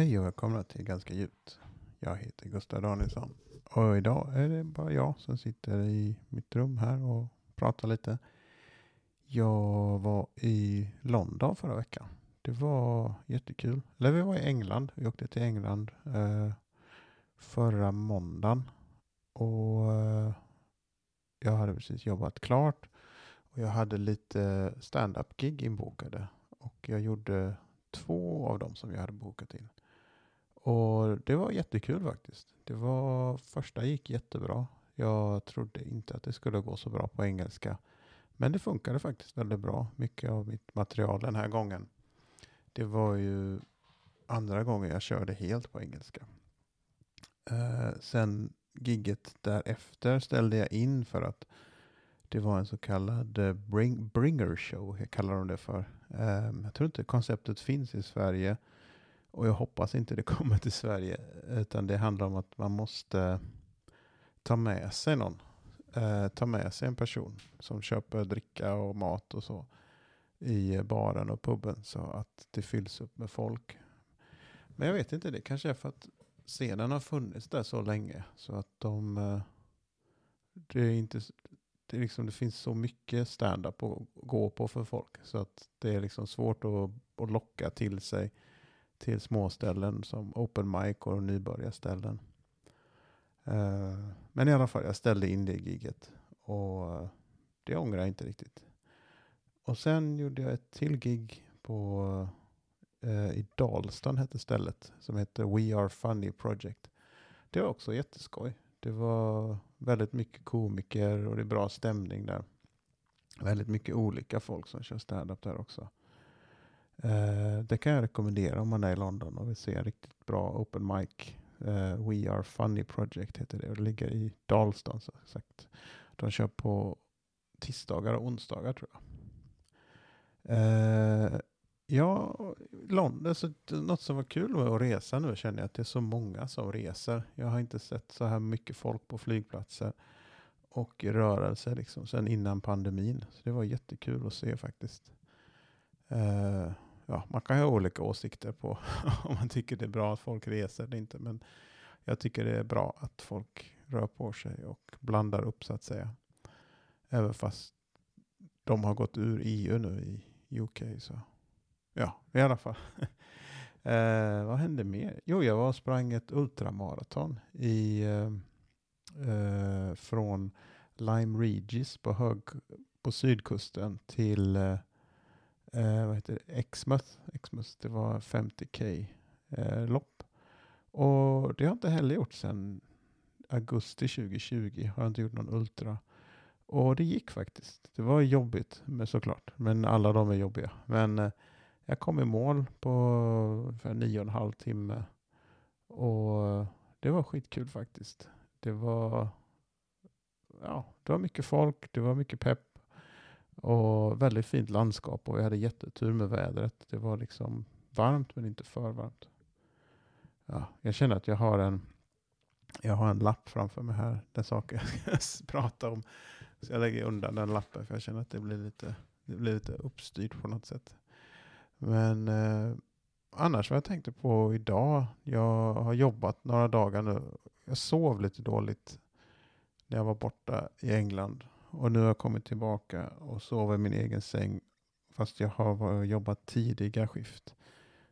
Hej och välkomna till Ganska djupt. Jag heter Gustav Danielsson och idag är det bara jag som sitter i mitt rum här och pratar lite. Jag var i London förra veckan. Det var jättekul. Eller vi var i England. Vi åkte till England eh, förra måndagen. Och eh, jag hade precis jobbat klart. Och jag hade lite stand-up-gig inbokade. Och jag gjorde två av dem som jag hade bokat in. Och det var jättekul faktiskt. Det var, första gick jättebra. Jag trodde inte att det skulle gå så bra på engelska. Men det funkade faktiskt väldigt bra. Mycket av mitt material den här gången. Det var ju andra gången jag körde helt på engelska. Eh, sen gigget därefter ställde jag in för att det var en så kallad eh, bring, bringer show, jag kallar de det för. Eh, jag tror inte konceptet finns i Sverige. Och jag hoppas inte det kommer till Sverige. Utan det handlar om att man måste ta med sig någon. Eh, ta med sig en person som köper dricka och mat och så i baren och puben så att det fylls upp med folk. Men jag vet inte, det kanske är för att scenen har funnits där så länge så att de eh, det är inte det, är liksom, det finns så mycket stand-up att gå på för folk så att det är liksom svårt att, att locka till sig till småställen som open mic och nybörjarställen. Uh, men i alla fall, jag ställde in det giget och det ångrar jag inte riktigt. Och sen gjorde jag ett till gig på uh, i Dalstan hette stället som heter We Are Funny Project. Det var också jätteskoj. Det var väldigt mycket komiker och det är bra stämning där. Väldigt mycket olika folk som kör standup där också. Eh, det kan jag rekommendera om man är i London och vill se en riktigt bra open mic. Uh, We Are Funny Project heter det och det ligger i Dalston. Så sagt. De kör på tisdagar och onsdagar tror jag. Uh, ja, London, så alltså, något som var kul med att resa nu känner jag att det är så många som reser. Jag har inte sett så här mycket folk på flygplatser och rörelse liksom sen innan pandemin. Så det var jättekul att se faktiskt. Uh, ja, man kan ha olika åsikter på om man tycker det är bra att folk reser eller inte. Men jag tycker det är bra att folk rör på sig och blandar upp så att säga. Även fast de har gått ur EU nu i UK. Så ja, i alla fall. eh, vad hände mer? Jo, jag var och sprang ett ultramaraton i, eh, eh, från Lime Regis på, hög, på sydkusten till eh, eh, vad heter det? Exmouth. Exmouth. Det var 50k eh, lopp. Och det har jag inte heller gjort sedan augusti 2020. Har jag inte gjort någon ultra. Och det gick faktiskt. Det var jobbigt men såklart. Men alla de är jobbiga. Men eh, jag kom i mål på ungefär nio och en halv timme. Och det var skitkul faktiskt. Det var, ja, det var mycket folk. Det var mycket pepp. Och väldigt fint landskap och vi hade jättetur med vädret. Det var liksom varmt men inte för varmt. Ja, jag känner att jag har en, jag har en lapp framför mig här. Den saker jag ska prata om. Så jag lägger undan den lappen för jag känner att det blir lite, det blir lite uppstyrt på något sätt. Men eh, annars vad jag tänkte på idag. Jag har jobbat några dagar nu. Jag sov lite dåligt när jag var borta i England och nu har jag kommit tillbaka och sover i min egen säng. Fast jag har jobbat tidiga skift.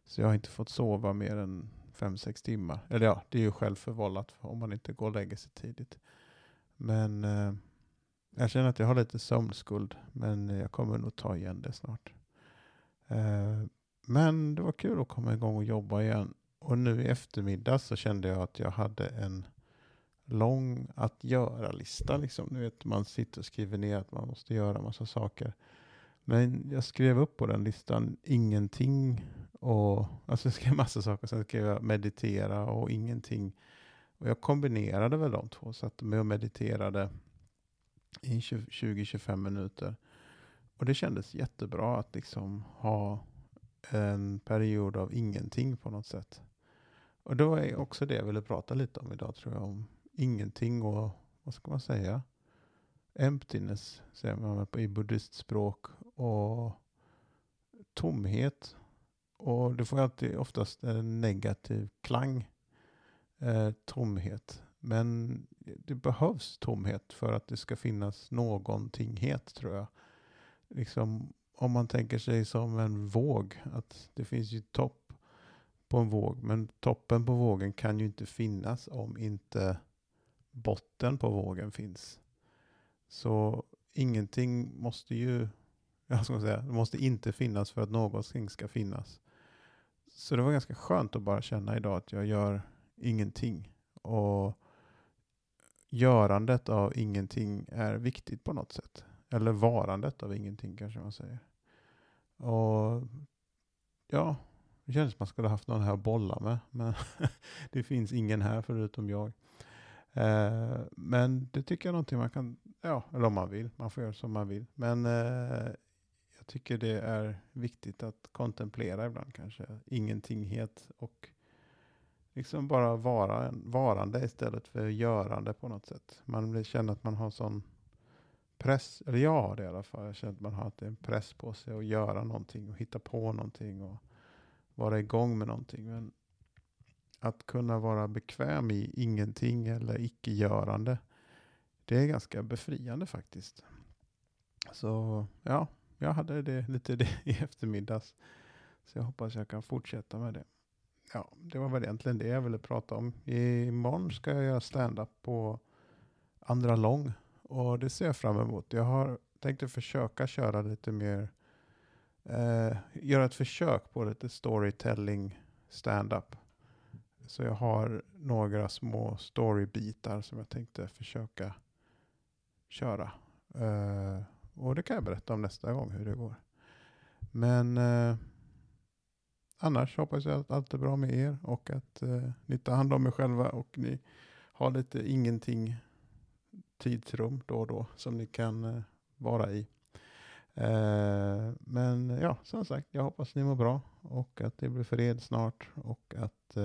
Så jag har inte fått sova mer än fem sex timmar. Eller ja, det är ju självförvållat om man inte går och lägger sig tidigt. Men eh, jag känner att jag har lite sömnskuld. Men jag kommer nog ta igen det snart. Eh, men det var kul att komma igång och jobba igen. Och nu i eftermiddag så kände jag att jag hade en lång att göra-lista. Liksom. Nu vet, man sitter och skriver ner att man måste göra massa saker. Men jag skrev upp på den listan ingenting och alltså jag skrev massa saker. Sen skrev jag meditera och ingenting. Och jag kombinerade väl de två. Satt med och mediterade i 20-25 minuter. Och det kändes jättebra att liksom ha en period av ingenting på något sätt. Och då är också det jag ville prata lite om idag tror jag. Om ingenting och vad ska man säga? Emptiness säger man i buddhistspråk och tomhet och det får ju alltid oftast en negativ klang, eh, tomhet. Men det behövs tomhet för att det ska finnas någontinghet tror jag. Liksom, om man tänker sig som en våg, att det finns ju topp på en våg, men toppen på vågen kan ju inte finnas om inte botten på vågen finns. Så ingenting måste ju, jag ska säga, det måste inte finnas för att någonting ska finnas. Så det var ganska skönt att bara känna idag att jag gör ingenting. Och görandet av ingenting är viktigt på något sätt. Eller varandet av ingenting kanske man säger. Och ja, det känns som man skulle haft någon här att bolla med. Men det finns ingen här förutom jag. Eh, men det tycker jag är någonting man kan, ja, eller om man vill, man får göra som man vill. Men eh, jag tycker det är viktigt att kontemplera ibland kanske. Ingentinghet och liksom bara vara en varande istället för görande på något sätt. Man känner att man har sån press, eller jag har det i alla fall. Jag känner att man har en press på sig att göra någonting och hitta på någonting och vara igång med någonting. Men att kunna vara bekväm i ingenting eller icke-görande, det är ganska befriande faktiskt. Så ja, jag hade det lite det i eftermiddags. Så jag hoppas jag kan fortsätta med det. Ja, det var väl egentligen det jag ville prata om. Imorgon ska jag göra stand-up på andra lång och det ser jag fram emot. Jag har tänkt försöka köra lite mer, eh, göra ett försök på lite storytelling stand-up. Så jag har några små storybitar som jag tänkte försöka köra. Uh, och det kan jag berätta om nästa gång hur det går. Men uh, annars hoppas jag att allt är bra med er och att uh, ni tar hand om er själva och ni har lite ingenting tidsrum då och då som ni kan vara i. men ja, som sagt, jag hoppas ni mår bra och att det blir fred snart och att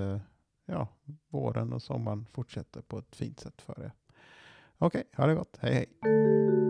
ja, våren och sommaren fortsätter på ett fint sätt för er. Okej, okay, ha det gott. Hej hej.